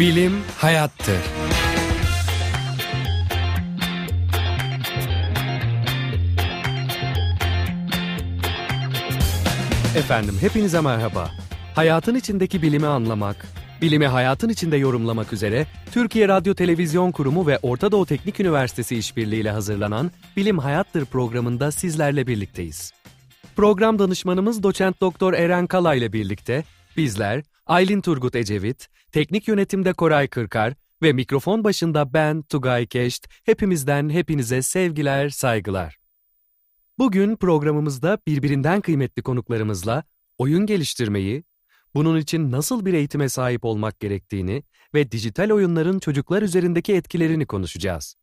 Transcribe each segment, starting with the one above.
Bilim hayattır. Efendim hepinize merhaba. Hayatın içindeki bilimi anlamak, bilimi hayatın içinde yorumlamak üzere Türkiye Radyo Televizyon Kurumu ve Orta Doğu Teknik Üniversitesi işbirliğiyle hazırlanan Bilim Hayattır programında sizlerle birlikteyiz. Program danışmanımız doçent doktor Eren Kala ile birlikte bizler Aylin Turgut Ecevit, teknik yönetimde Koray Kırkar ve mikrofon başında ben Tugay Keşt, hepimizden hepinize sevgiler, saygılar. Bugün programımızda birbirinden kıymetli konuklarımızla oyun geliştirmeyi, bunun için nasıl bir eğitime sahip olmak gerektiğini ve dijital oyunların çocuklar üzerindeki etkilerini konuşacağız.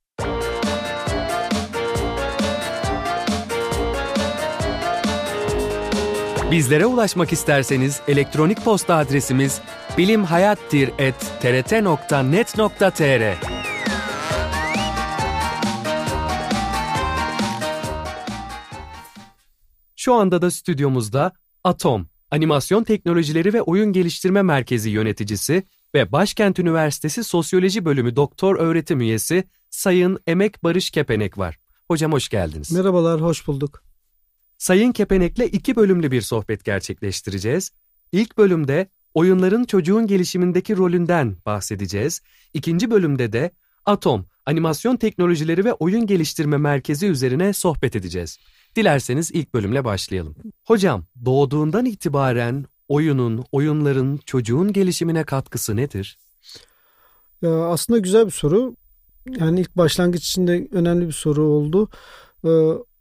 Bizlere ulaşmak isterseniz elektronik posta adresimiz bilimhayattir.trt.net.tr Şu anda da stüdyomuzda Atom, Animasyon Teknolojileri ve Oyun Geliştirme Merkezi yöneticisi ve Başkent Üniversitesi Sosyoloji Bölümü Doktor Öğretim Üyesi Sayın Emek Barış Kepenek var. Hocam hoş geldiniz. Merhabalar, hoş bulduk. Sayın Kepenek'le iki bölümlü bir sohbet gerçekleştireceğiz. İlk bölümde oyunların çocuğun gelişimindeki rolünden bahsedeceğiz. İkinci bölümde de Atom, Animasyon Teknolojileri ve Oyun Geliştirme Merkezi üzerine sohbet edeceğiz. Dilerseniz ilk bölümle başlayalım. Hocam, doğduğundan itibaren oyunun, oyunların çocuğun gelişimine katkısı nedir? Ya aslında güzel bir soru. Yani ilk başlangıç içinde önemli bir soru oldu. Ee,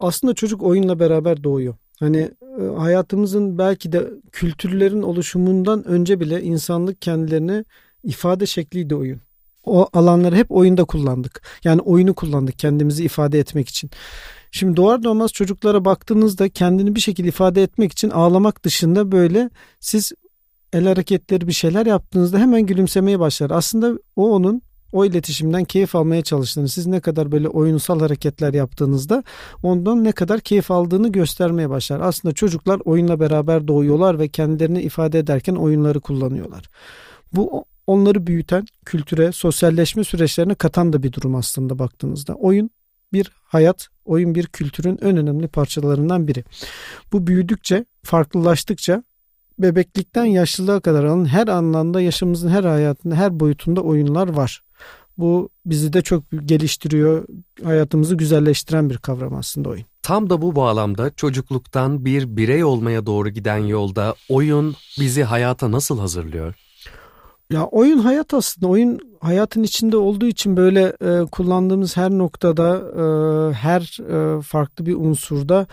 aslında çocuk oyunla beraber doğuyor. Hani e, hayatımızın belki de kültürlerin oluşumundan önce bile insanlık kendilerini ifade şekliydi oyun. O alanları hep oyunda kullandık. Yani oyunu kullandık kendimizi ifade etmek için. Şimdi doğar doğmaz çocuklara baktığınızda kendini bir şekilde ifade etmek için ağlamak dışında böyle siz el hareketleri bir şeyler yaptığınızda hemen gülümsemeye başlar. Aslında o onun o iletişimden keyif almaya çalıştığını, siz ne kadar böyle oyunsal hareketler yaptığınızda ondan ne kadar keyif aldığını göstermeye başlar. Aslında çocuklar oyunla beraber doğuyorlar ve kendilerini ifade ederken oyunları kullanıyorlar. Bu onları büyüten, kültüre, sosyalleşme süreçlerine katan da bir durum aslında baktığınızda. Oyun bir hayat, oyun bir kültürün en önemli parçalarından biri. Bu büyüdükçe, farklılaştıkça bebeklikten yaşlılığa kadar alan her anlamda yaşamımızın her hayatında, her boyutunda oyunlar var. Bu bizi de çok geliştiriyor, hayatımızı güzelleştiren bir kavram aslında oyun. Tam da bu bağlamda çocukluktan bir birey olmaya doğru giden yolda oyun bizi hayata nasıl hazırlıyor? Ya oyun hayat aslında. Oyun hayatın içinde olduğu için böyle e, kullandığımız her noktada, e, her e, farklı bir unsurda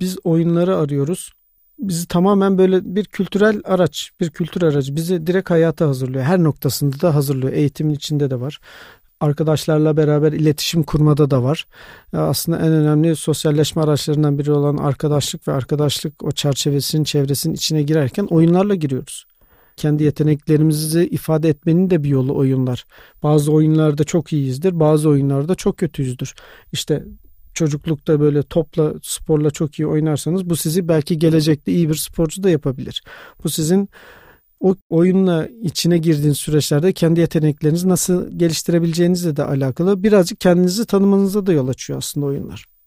biz oyunları arıyoruz. Bizi tamamen böyle bir kültürel araç, bir kültür aracı. Bizi direkt hayata hazırlıyor. Her noktasında da hazırlıyor. Eğitimin içinde de var. Arkadaşlarla beraber iletişim kurmada da var. Aslında en önemli sosyalleşme araçlarından biri olan arkadaşlık ve arkadaşlık o çerçevesinin, çevresinin içine girerken oyunlarla giriyoruz kendi yeteneklerimizi ifade etmenin de bir yolu oyunlar. Bazı oyunlarda çok iyiyizdir, bazı oyunlarda çok kötüyüzdür. İşte çocuklukta böyle topla, sporla çok iyi oynarsanız bu sizi belki gelecekte iyi bir sporcu da yapabilir. Bu sizin o oyunla içine girdiğiniz süreçlerde kendi yeteneklerinizi nasıl geliştirebileceğinizle de alakalı birazcık kendinizi tanımanıza da yol açıyor aslında oyunlar.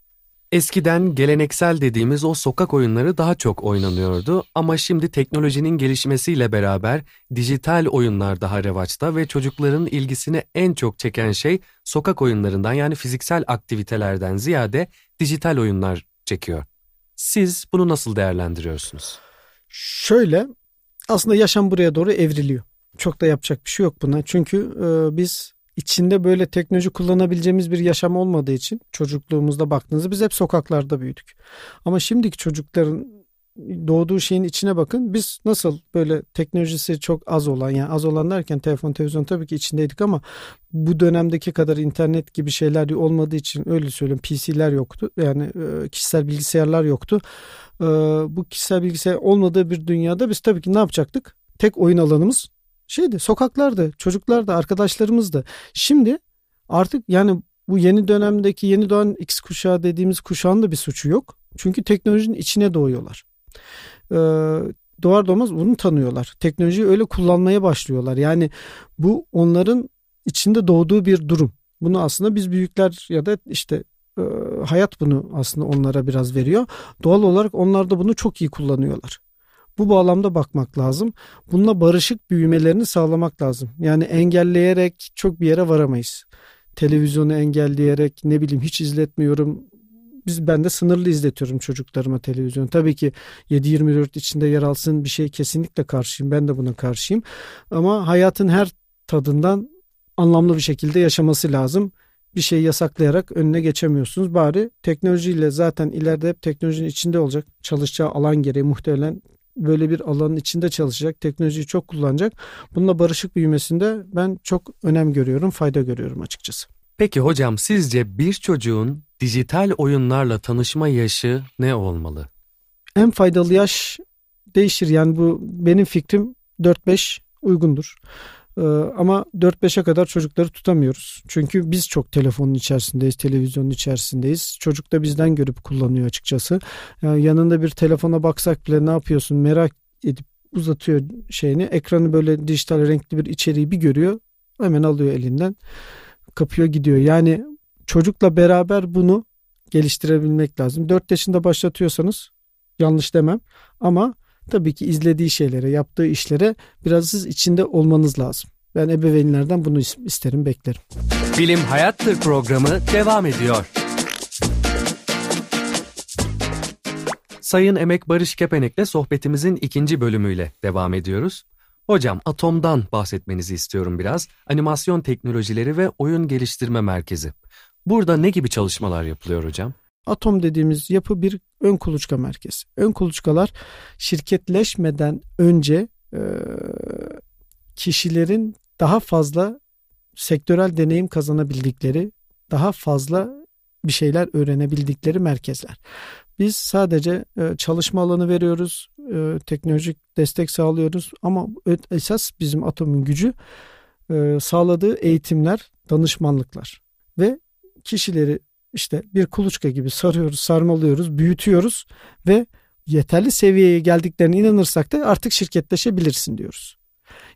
Eskiden geleneksel dediğimiz o sokak oyunları daha çok oynanıyordu ama şimdi teknolojinin gelişmesiyle beraber dijital oyunlar daha revaçta ve çocukların ilgisini en çok çeken şey sokak oyunlarından yani fiziksel aktivitelerden ziyade dijital oyunlar çekiyor. Siz bunu nasıl değerlendiriyorsunuz? Şöyle aslında yaşam buraya doğru evriliyor. Çok da yapacak bir şey yok buna. Çünkü e, biz içinde böyle teknoloji kullanabileceğimiz bir yaşam olmadığı için çocukluğumuzda baktığınızda biz hep sokaklarda büyüdük. Ama şimdiki çocukların doğduğu şeyin içine bakın. Biz nasıl böyle teknolojisi çok az olan yani az olan derken telefon televizyon tabii ki içindeydik ama bu dönemdeki kadar internet gibi şeyler olmadığı için öyle söyleyeyim PC'ler yoktu. Yani e, kişisel bilgisayarlar yoktu. E, bu kişisel bilgisayar olmadığı bir dünyada biz tabii ki ne yapacaktık? Tek oyun alanımız şeydi sokaklarda çocuklarda arkadaşlarımızdı. Şimdi artık yani bu yeni dönemdeki yeni doğan X kuşağı dediğimiz kuşağın da bir suçu yok. Çünkü teknolojinin içine doğuyorlar. Ee, doğar doğmaz bunu tanıyorlar. Teknolojiyi öyle kullanmaya başlıyorlar. Yani bu onların içinde doğduğu bir durum. Bunu aslında biz büyükler ya da işte e, hayat bunu aslında onlara biraz veriyor. Doğal olarak onlar da bunu çok iyi kullanıyorlar. Bu bağlamda bakmak lazım. Bununla barışık büyümelerini sağlamak lazım. Yani engelleyerek çok bir yere varamayız. Televizyonu engelleyerek ne bileyim hiç izletmiyorum. Biz ben de sınırlı izletiyorum çocuklarıma televizyon. Tabii ki 7-24 içinde yer alsın bir şey kesinlikle karşıyım. Ben de buna karşıyım. Ama hayatın her tadından anlamlı bir şekilde yaşaması lazım. Bir şeyi yasaklayarak önüne geçemiyorsunuz. Bari teknolojiyle zaten ileride hep teknolojinin içinde olacak. Çalışacağı alan gereği muhtemelen böyle bir alanın içinde çalışacak, teknolojiyi çok kullanacak. Bununla barışık büyümesinde ben çok önem görüyorum, fayda görüyorum açıkçası. Peki hocam sizce bir çocuğun dijital oyunlarla tanışma yaşı ne olmalı? En faydalı yaş değişir. Yani bu benim fikrim 4-5 uygundur. Ee, ama 4-5'e kadar çocukları tutamıyoruz. Çünkü biz çok telefonun içerisindeyiz, televizyonun içerisindeyiz. Çocuk da bizden görüp kullanıyor açıkçası. Yani yanında bir telefona baksak bile ne yapıyorsun merak edip uzatıyor şeyini. Ekranı böyle dijital renkli bir içeriği bir görüyor. Hemen alıyor elinden. Kapıyor gidiyor. Yani çocukla beraber bunu geliştirebilmek lazım. 4 yaşında başlatıyorsanız yanlış demem ama tabii ki izlediği şeylere, yaptığı işlere biraz siz içinde olmanız lazım. Ben ebeveynlerden bunu isterim, beklerim. Bilim Hayattır programı devam ediyor. Sayın Emek Barış Kepenek'le sohbetimizin ikinci bölümüyle devam ediyoruz. Hocam Atom'dan bahsetmenizi istiyorum biraz. Animasyon Teknolojileri ve Oyun Geliştirme Merkezi. Burada ne gibi çalışmalar yapılıyor hocam? Atom dediğimiz yapı bir ön kuluçka merkezi. Ön kuluçkalar şirketleşmeden önce e, kişilerin daha fazla sektörel deneyim kazanabildikleri, daha fazla bir şeyler öğrenebildikleri merkezler. Biz sadece e, çalışma alanı veriyoruz, e, teknolojik destek sağlıyoruz ama esas bizim atomun gücü sağladığı eğitimler, danışmanlıklar ve kişileri işte bir kuluçka gibi sarıyoruz, sarmalıyoruz, büyütüyoruz ve yeterli seviyeye geldiklerine inanırsak da artık şirketleşebilirsin diyoruz.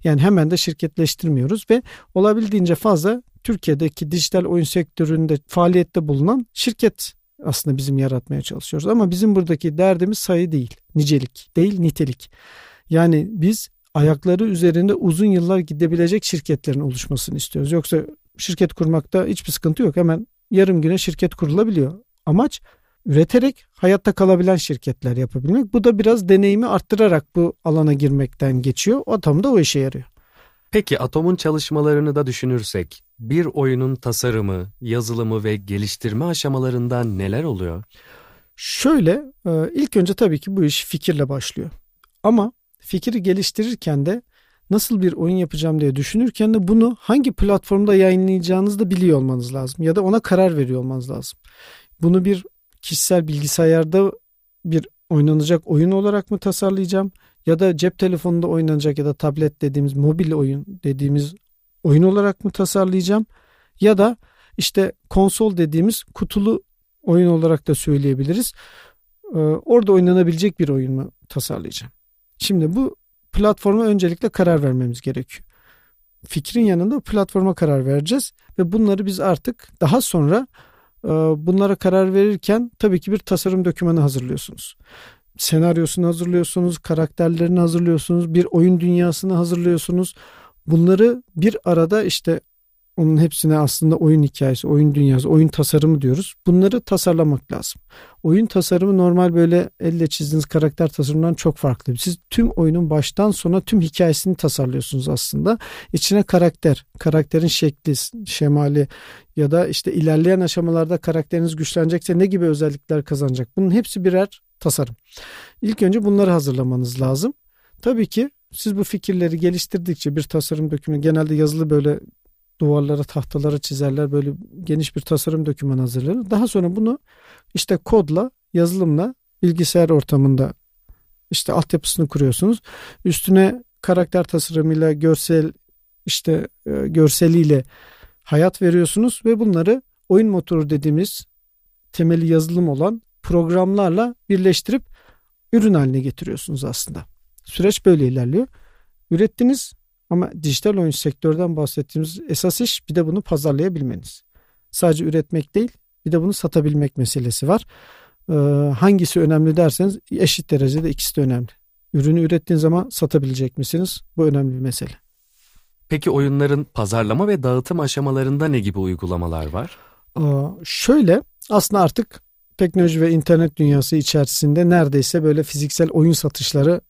Yani hemen de şirketleştirmiyoruz ve olabildiğince fazla Türkiye'deki dijital oyun sektöründe faaliyette bulunan şirket aslında bizim yaratmaya çalışıyoruz. Ama bizim buradaki derdimiz sayı değil, nicelik değil, nitelik. Yani biz ayakları üzerinde uzun yıllar gidebilecek şirketlerin oluşmasını istiyoruz. Yoksa şirket kurmakta hiçbir sıkıntı yok. Hemen yarım güne şirket kurulabiliyor. Amaç üreterek hayatta kalabilen şirketler yapabilmek. Bu da biraz deneyimi arttırarak bu alana girmekten geçiyor. Atom da o işe yarıyor. Peki Atom'un çalışmalarını da düşünürsek bir oyunun tasarımı, yazılımı ve geliştirme aşamalarında neler oluyor? Şöyle e, ilk önce tabii ki bu iş fikirle başlıyor. Ama fikri geliştirirken de nasıl bir oyun yapacağım diye düşünürken de bunu hangi platformda yayınlayacağınızı da biliyor olmanız lazım. Ya da ona karar veriyor olmanız lazım. Bunu bir kişisel bilgisayarda bir oynanacak oyun olarak mı tasarlayacağım? Ya da cep telefonunda oynanacak ya da tablet dediğimiz mobil oyun dediğimiz oyun olarak mı tasarlayacağım? Ya da işte konsol dediğimiz kutulu oyun olarak da söyleyebiliriz. Ee, orada oynanabilecek bir oyun mu tasarlayacağım? Şimdi bu platforma öncelikle karar vermemiz gerekiyor. Fikrin yanında platforma karar vereceğiz ve bunları biz artık daha sonra e, bunlara karar verirken tabii ki bir tasarım dokümanı hazırlıyorsunuz. Senaryosunu hazırlıyorsunuz, karakterlerini hazırlıyorsunuz, bir oyun dünyasını hazırlıyorsunuz. Bunları bir arada işte onun hepsine aslında oyun hikayesi, oyun dünyası, oyun tasarımı diyoruz. Bunları tasarlamak lazım. Oyun tasarımı normal böyle elle çizdiğiniz karakter tasarımından çok farklı. Siz tüm oyunun baştan sona tüm hikayesini tasarlıyorsunuz aslında. İçine karakter, karakterin şekli, şemali ya da işte ilerleyen aşamalarda karakteriniz güçlenecekse ne gibi özellikler kazanacak? Bunun hepsi birer tasarım. İlk önce bunları hazırlamanız lazım. Tabii ki siz bu fikirleri geliştirdikçe bir tasarım dökümü genelde yazılı böyle duvarlara, tahtalara çizerler. Böyle geniş bir tasarım dokümanı hazırlarlar. Daha sonra bunu işte kodla, yazılımla bilgisayar ortamında işte altyapısını kuruyorsunuz. Üstüne karakter tasarımıyla, görsel işte e, görseliyle hayat veriyorsunuz ve bunları oyun motoru dediğimiz temeli yazılım olan programlarla birleştirip ürün haline getiriyorsunuz aslında. Süreç böyle ilerliyor. Ürettiniz ama dijital oyun sektörden bahsettiğimiz esas iş bir de bunu pazarlayabilmeniz. Sadece üretmek değil bir de bunu satabilmek meselesi var. Ee, hangisi önemli derseniz eşit derecede ikisi de önemli. Ürünü ürettiğin zaman satabilecek misiniz? Bu önemli bir mesele. Peki oyunların pazarlama ve dağıtım aşamalarında ne gibi uygulamalar var? Ee, şöyle aslında artık teknoloji ve internet dünyası içerisinde neredeyse böyle fiziksel oyun satışları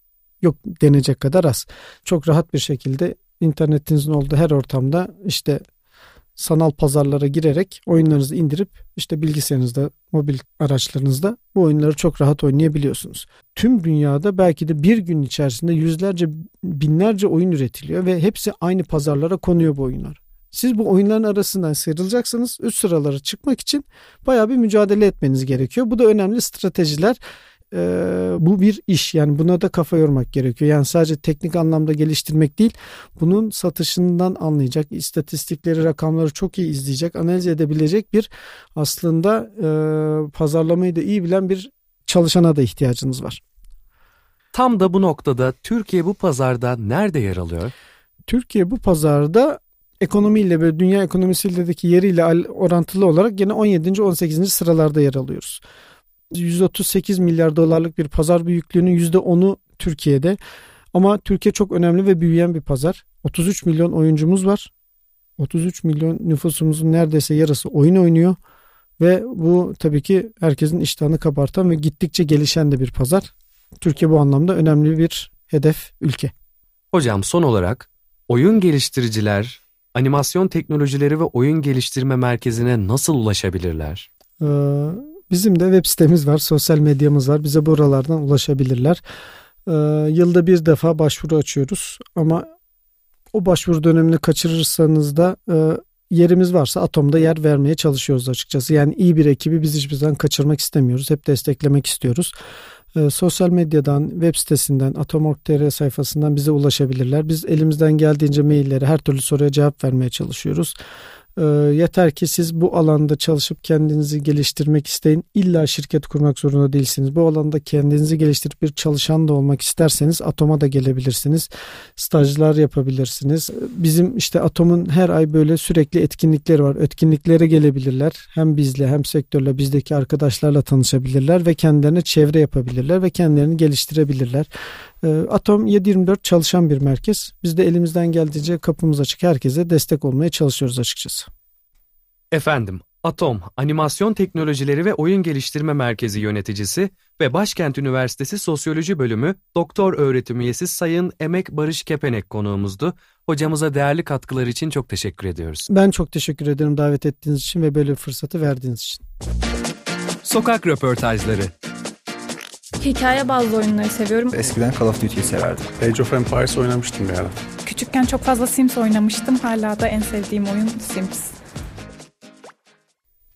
yok denecek kadar az. Çok rahat bir şekilde internetinizin olduğu her ortamda işte sanal pazarlara girerek oyunlarınızı indirip işte bilgisayarınızda, mobil araçlarınızda bu oyunları çok rahat oynayabiliyorsunuz. Tüm dünyada belki de bir gün içerisinde yüzlerce, binlerce oyun üretiliyor ve hepsi aynı pazarlara konuyor bu oyunlar. Siz bu oyunların arasından sıyrılacaksınız. Üst sıralara çıkmak için baya bir mücadele etmeniz gerekiyor. Bu da önemli stratejiler e, bu bir iş yani buna da kafa yormak gerekiyor. Yani sadece teknik anlamda geliştirmek değil bunun satışından anlayacak istatistikleri rakamları çok iyi izleyecek analiz edebilecek bir aslında e, pazarlamayı da iyi bilen bir çalışana da ihtiyacınız var. Tam da bu noktada Türkiye bu pazarda nerede yer alıyor? Türkiye bu pazarda ekonomiyle ve dünya ekonomisiyle yeriyle orantılı olarak yine 17. 18. sıralarda yer alıyoruz. 138 milyar dolarlık bir pazar büyüklüğünün %10'u Türkiye'de. Ama Türkiye çok önemli ve büyüyen bir pazar. 33 milyon oyuncumuz var. 33 milyon nüfusumuzun neredeyse yarısı oyun oynuyor. Ve bu tabii ki herkesin iştahını kabartan ve gittikçe gelişen de bir pazar. Türkiye bu anlamda önemli bir hedef ülke. Hocam son olarak oyun geliştiriciler animasyon teknolojileri ve oyun geliştirme merkezine nasıl ulaşabilirler? Ee, Bizim de web sitemiz var, sosyal medyamız var. Bize buralardan ulaşabilirler. Ee, yılda bir defa başvuru açıyoruz ama o başvuru dönemini kaçırırsanız da e, yerimiz varsa Atom'da yer vermeye çalışıyoruz açıkçası. Yani iyi bir ekibi biz hiçbir zaman kaçırmak istemiyoruz. Hep desteklemek istiyoruz. E, sosyal medyadan, web sitesinden, Atom.tr sayfasından bize ulaşabilirler. Biz elimizden geldiğince mailleri her türlü soruya cevap vermeye çalışıyoruz. E, yeter ki siz bu alanda çalışıp kendinizi geliştirmek isteyin. İlla şirket kurmak zorunda değilsiniz. Bu alanda kendinizi geliştirip bir çalışan da olmak isterseniz Atom'a da gelebilirsiniz. Stajlar yapabilirsiniz. Bizim işte Atom'un her ay böyle sürekli etkinlikleri var. Etkinliklere gelebilirler. Hem bizle hem sektörle bizdeki arkadaşlarla tanışabilirler ve kendilerine çevre yapabilirler ve kendilerini geliştirebilirler. Ee, Atom 724 çalışan bir merkez. Biz de elimizden geldiğince kapımız açık herkese destek olmaya çalışıyoruz açıkçası. Efendim, Atom, Animasyon Teknolojileri ve Oyun Geliştirme Merkezi yöneticisi ve Başkent Üniversitesi Sosyoloji Bölümü Doktor Öğretim Üyesi Sayın Emek Barış Kepenek konuğumuzdu. Hocamıza değerli katkılar için çok teşekkür ediyoruz. Ben çok teşekkür ederim davet ettiğiniz için ve böyle fırsatı verdiğiniz için. Sokak röportajları Hikaye bazlı oyunları seviyorum. Eskiden Call of Duty'yi severdim. Age of Empires oynamıştım bir ara. Küçükken çok fazla Sims oynamıştım. Hala da en sevdiğim oyun Sims.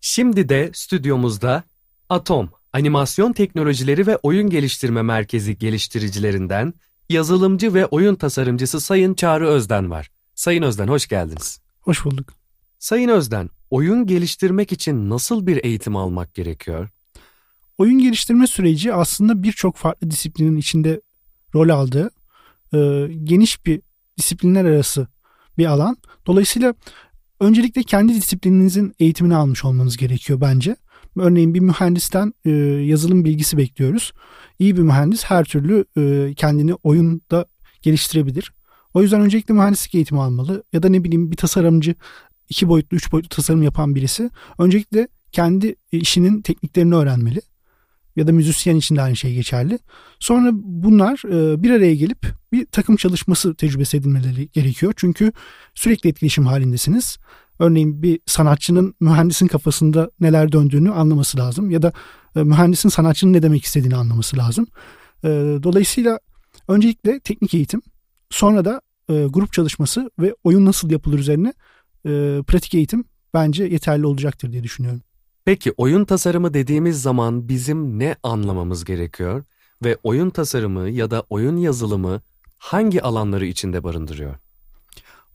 Şimdi de stüdyomuzda Atom, Animasyon Teknolojileri ve Oyun Geliştirme Merkezi geliştiricilerinden yazılımcı ve oyun tasarımcısı Sayın Çağrı Özden var. Sayın Özden hoş geldiniz. Hoş bulduk. Sayın Özden, oyun geliştirmek için nasıl bir eğitim almak gerekiyor? Oyun geliştirme süreci aslında birçok farklı disiplinin içinde rol aldığı e, geniş bir disiplinler arası bir alan. Dolayısıyla öncelikle kendi disiplininizin eğitimini almış olmanız gerekiyor bence. Örneğin bir mühendisten e, yazılım bilgisi bekliyoruz. İyi bir mühendis her türlü e, kendini oyunda geliştirebilir. O yüzden öncelikle mühendislik eğitimi almalı ya da ne bileyim bir tasarımcı iki boyutlu, üç boyutlu tasarım yapan birisi öncelikle kendi işinin tekniklerini öğrenmeli ya da müzisyen için de aynı şey geçerli. Sonra bunlar e, bir araya gelip bir takım çalışması tecrübesi edinmeleri gerekiyor. Çünkü sürekli etkileşim halindesiniz. Örneğin bir sanatçının mühendisin kafasında neler döndüğünü anlaması lazım ya da e, mühendisin sanatçının ne demek istediğini anlaması lazım. E, dolayısıyla öncelikle teknik eğitim, sonra da grup çalışması ve oyun nasıl yapılır üzerine pratik eğitim bence yeterli olacaktır diye düşünüyorum. Peki oyun tasarımı dediğimiz zaman bizim ne anlamamız gerekiyor ve oyun tasarımı ya da oyun yazılımı hangi alanları içinde barındırıyor?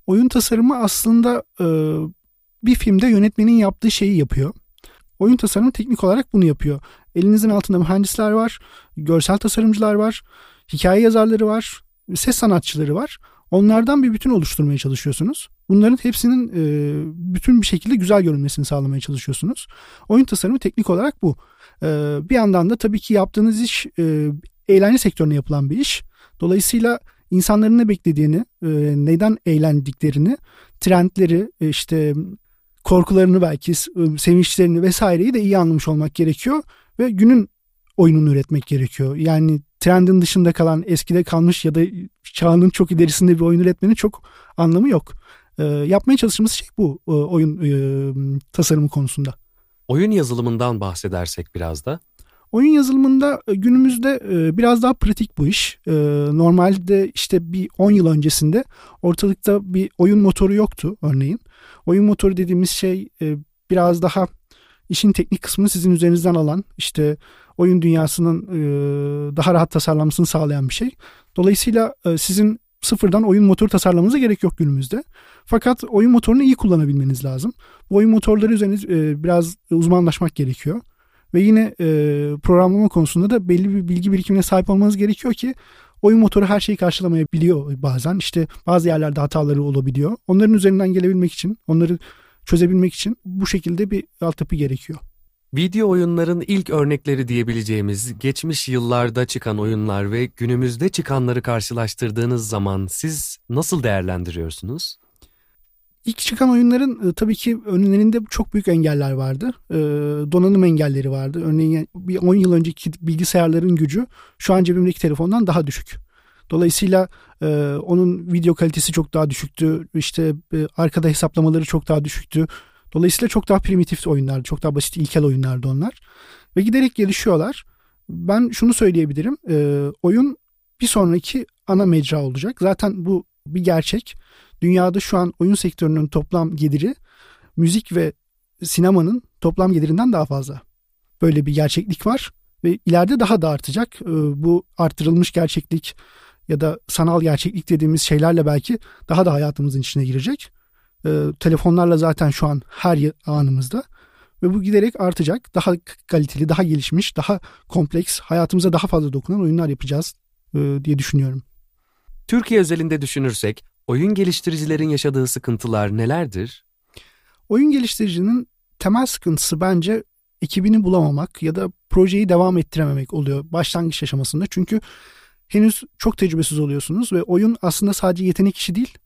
Oyun tasarımı aslında e, bir filmde yönetmenin yaptığı şeyi yapıyor. oyun tasarımı teknik olarak bunu yapıyor. Elinizin altında mühendisler var, görsel tasarımcılar var, hikaye yazarları var, ses sanatçıları var. Onlardan bir bütün oluşturmaya çalışıyorsunuz. Bunların hepsinin e, bütün bir şekilde güzel görünmesini sağlamaya çalışıyorsunuz. Oyun tasarımı teknik olarak bu. E, bir yandan da tabii ki yaptığınız iş e, eğlence sektörüne yapılan bir iş. Dolayısıyla insanların ne beklediğini, e, neden eğlendiklerini, trendleri, e, işte korkularını belki, e, sevinçlerini vesaireyi de iyi anlamış olmak gerekiyor ve günün oyununu üretmek gerekiyor. Yani trendin dışında kalan, eskide kalmış ya da çağının çok ilerisinde bir oyun üretmenin çok anlamı yok. E, yapmaya çalıştığımız şey bu e, oyun e, tasarımı konusunda. Oyun yazılımından bahsedersek biraz da. Oyun yazılımında e, günümüzde biraz daha pratik bu iş. Normalde işte bir 10 yıl öncesinde ortalıkta bir oyun motoru yoktu örneğin. Oyun motoru dediğimiz şey biraz daha işin teknik kısmını sizin üzerinizden alan işte oyun dünyasının daha rahat tasarlanmasını sağlayan bir şey. Dolayısıyla sizin sıfırdan oyun motoru tasarlamanıza gerek yok günümüzde. Fakat oyun motorunu iyi kullanabilmeniz lazım. Bu oyun motorları üzerine biraz uzmanlaşmak gerekiyor. Ve yine e, programlama konusunda da belli bir bilgi birikimine sahip olmanız gerekiyor ki oyun motoru her şeyi karşılamayabiliyor bazen. İşte bazı yerlerde hataları olabiliyor. Onların üzerinden gelebilmek için, onları çözebilmek için bu şekilde bir altyapı gerekiyor. Video oyunların ilk örnekleri diyebileceğimiz geçmiş yıllarda çıkan oyunlar ve günümüzde çıkanları karşılaştırdığınız zaman siz nasıl değerlendiriyorsunuz? İlk çıkan oyunların e, tabii ki önlerinde çok büyük engeller vardı. E, donanım engelleri vardı. Örneğin bir 10 yıl önceki bilgisayarların gücü şu an cebimdeki telefondan daha düşük. Dolayısıyla e, onun video kalitesi çok daha düşüktü. İşte e, arkada hesaplamaları çok daha düşüktü. Dolayısıyla çok daha primitif oyunlardı. Çok daha basit ilkel oyunlardı onlar. Ve giderek gelişiyorlar. Ben şunu söyleyebilirim. E, oyun bir sonraki ana mecra olacak. Zaten bu bir gerçek. Dünyada şu an oyun sektörünün toplam geliri müzik ve sinemanın toplam gelirinden daha fazla. Böyle bir gerçeklik var ve ileride daha da artacak. Bu arttırılmış gerçeklik ya da sanal gerçeklik dediğimiz şeylerle belki daha da hayatımızın içine girecek. Ee, telefonlarla zaten şu an her anımızda ve bu giderek artacak. Daha kaliteli, daha gelişmiş, daha kompleks, hayatımıza daha fazla dokunan oyunlar yapacağız e, diye düşünüyorum. Türkiye özelinde düşünürsek Oyun geliştiricilerin yaşadığı sıkıntılar nelerdir? Oyun geliştiricinin temel sıkıntısı bence ekibini bulamamak ya da projeyi devam ettirememek oluyor başlangıç aşamasında. Çünkü henüz çok tecrübesiz oluyorsunuz ve oyun aslında sadece yetenek işi değil.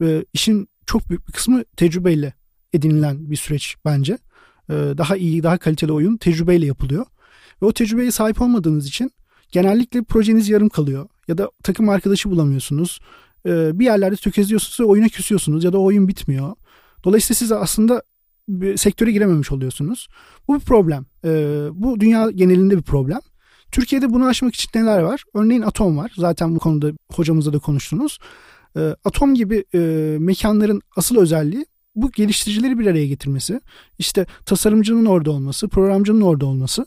Ve işin çok büyük bir kısmı tecrübeyle edinilen bir süreç bence. Ee, daha iyi, daha kaliteli oyun tecrübeyle yapılıyor. Ve o tecrübeye sahip olmadığınız için genellikle projeniz yarım kalıyor. Ya da takım arkadaşı bulamıyorsunuz. Ee, bir yerlerde tökezliyorsunuz ve oyuna küsüyorsunuz ya da oyun bitmiyor. Dolayısıyla siz aslında bir sektöre girememiş oluyorsunuz. Bu bir problem. Ee, bu dünya genelinde bir problem. Türkiye'de bunu aşmak için neler var? Örneğin Atom var. Zaten bu konuda hocamızla da konuştunuz. Ee, Atom gibi e, mekanların asıl özelliği bu geliştiricileri bir araya getirmesi. İşte tasarımcının orada olması, programcının orada olması.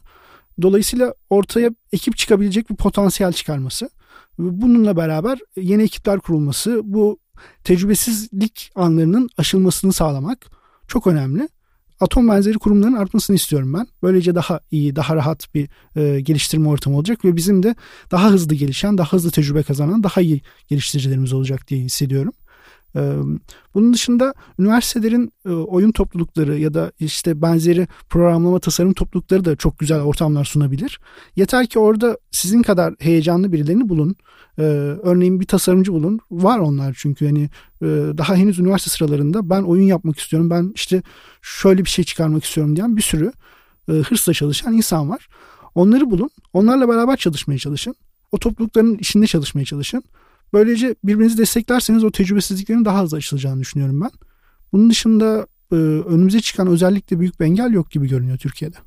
Dolayısıyla ortaya ekip çıkabilecek bir potansiyel çıkarması. Bununla beraber yeni ekipler kurulması, bu tecrübesizlik anlarının aşılmasını sağlamak çok önemli. Atom benzeri kurumların artmasını istiyorum ben. Böylece daha iyi, daha rahat bir e, geliştirme ortamı olacak ve bizim de daha hızlı gelişen, daha hızlı tecrübe kazanan, daha iyi geliştiricilerimiz olacak diye hissediyorum. Bunun dışında üniversitelerin oyun toplulukları ya da işte benzeri programlama tasarım toplulukları da çok güzel ortamlar sunabilir. Yeter ki orada sizin kadar heyecanlı birilerini bulun. Örneğin bir tasarımcı bulun. Var onlar çünkü hani daha henüz üniversite sıralarında ben oyun yapmak istiyorum. Ben işte şöyle bir şey çıkarmak istiyorum diyen bir sürü hırsla çalışan insan var. Onları bulun. Onlarla beraber çalışmaya çalışın. O toplulukların içinde çalışmaya çalışın. Böylece birbirinizi desteklerseniz o tecrübesizliklerin daha hızlı aşılacağını düşünüyorum ben. Bunun dışında e, önümüze çıkan özellikle büyük bir engel yok gibi görünüyor Türkiye'de.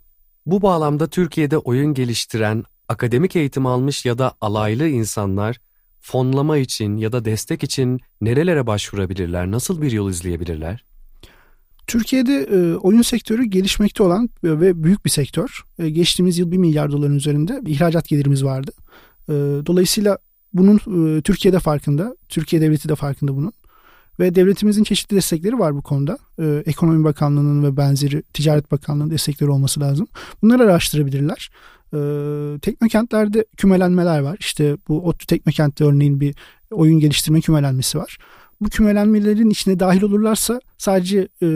Bu bağlamda Türkiye'de oyun geliştiren, akademik eğitim almış ya da alaylı insanlar fonlama için ya da destek için nerelere başvurabilirler? Nasıl bir yol izleyebilirler? Türkiye'de e, oyun sektörü gelişmekte olan ve büyük bir sektör. E, geçtiğimiz yıl 1 milyar doların üzerinde ihracat gelirimiz vardı. E, dolayısıyla bunun e, Türkiye'de farkında, Türkiye devleti de farkında bunun. Ve devletimizin çeşitli destekleri var bu konuda. Ee, Ekonomi Bakanlığı'nın ve benzeri Ticaret Bakanlığı'nın destekleri olması lazım. Bunları araştırabilirler. Ee, teknokentlerde kümelenmeler var. İşte bu ODTÜ Teknokent'te örneğin bir oyun geliştirme kümelenmesi var. Bu kümelenmelerin içine dahil olurlarsa sadece e,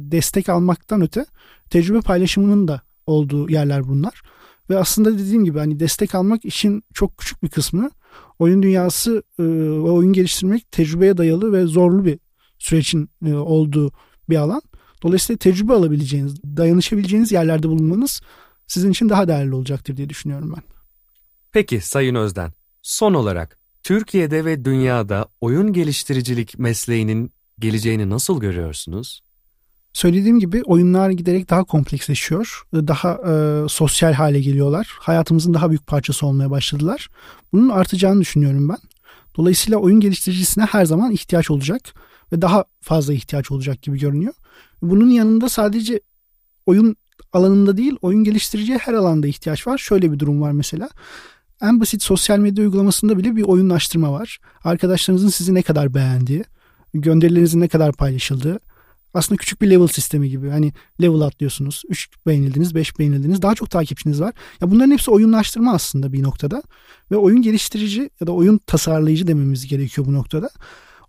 destek almaktan öte tecrübe paylaşımının da olduğu yerler bunlar. Ve aslında dediğim gibi hani destek almak işin çok küçük bir kısmı. Oyun dünyası e, ve oyun geliştirmek tecrübeye dayalı ve zorlu bir sürecin e, olduğu bir alan. Dolayısıyla tecrübe alabileceğiniz, dayanışabileceğiniz yerlerde bulunmanız sizin için daha değerli olacaktır diye düşünüyorum ben. Peki Sayın Özden, son olarak Türkiye'de ve dünyada oyun geliştiricilik mesleğinin geleceğini nasıl görüyorsunuz? Söylediğim gibi oyunlar giderek daha kompleksleşiyor. Daha e, sosyal hale geliyorlar. Hayatımızın daha büyük parçası olmaya başladılar. Bunun artacağını düşünüyorum ben. Dolayısıyla oyun geliştiricisine her zaman ihtiyaç olacak ve daha fazla ihtiyaç olacak gibi görünüyor. Bunun yanında sadece oyun alanında değil, oyun geliştiriciye her alanda ihtiyaç var. Şöyle bir durum var mesela. En basit sosyal medya uygulamasında bile bir oyunlaştırma var. Arkadaşlarınızın sizi ne kadar beğendiği, gönderilerinizin ne kadar paylaşıldığı, aslında küçük bir level sistemi gibi. Hani level atlıyorsunuz. 3 beğenildiniz, 5 beğenildiniz. Daha çok takipçiniz var. Ya bunların hepsi oyunlaştırma aslında bir noktada. Ve oyun geliştirici ya da oyun tasarlayıcı dememiz gerekiyor bu noktada.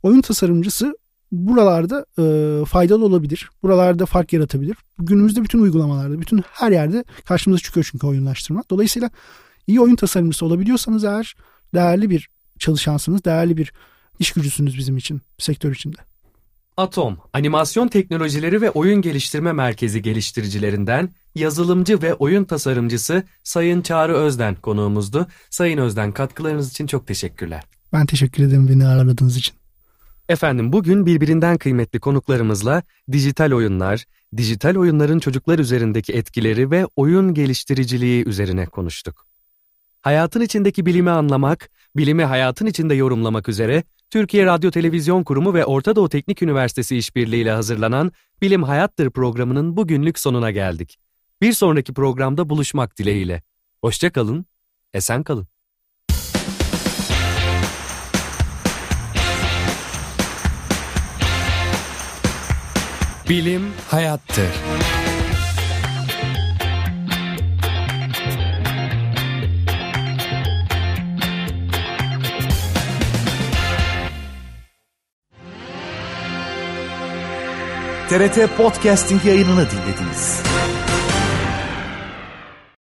Oyun tasarımcısı buralarda e, faydalı olabilir. Buralarda fark yaratabilir. Günümüzde bütün uygulamalarda, bütün her yerde karşımıza çıkıyor çünkü oyunlaştırma. Dolayısıyla iyi oyun tasarımcısı olabiliyorsanız eğer değerli bir çalışansınız, değerli bir iş gücüsünüz bizim için, sektör içinde. Atom, animasyon teknolojileri ve oyun geliştirme merkezi geliştiricilerinden yazılımcı ve oyun tasarımcısı Sayın Çağrı Özden konuğumuzdu. Sayın Özden katkılarınız için çok teşekkürler. Ben teşekkür ederim beni aradığınız için. Efendim bugün birbirinden kıymetli konuklarımızla dijital oyunlar, dijital oyunların çocuklar üzerindeki etkileri ve oyun geliştiriciliği üzerine konuştuk. Hayatın içindeki bilimi anlamak, bilimi hayatın içinde yorumlamak üzere Türkiye Radyo Televizyon Kurumu ve Orta Doğu Teknik Üniversitesi işbirliğiyle hazırlanan Bilim Hayattır programının bugünlük sonuna geldik. Bir sonraki programda buluşmak dileğiyle. Hoşça kalın, esen kalın. Bilim hayattır. TRT Podcasting yayınını dinlediniz.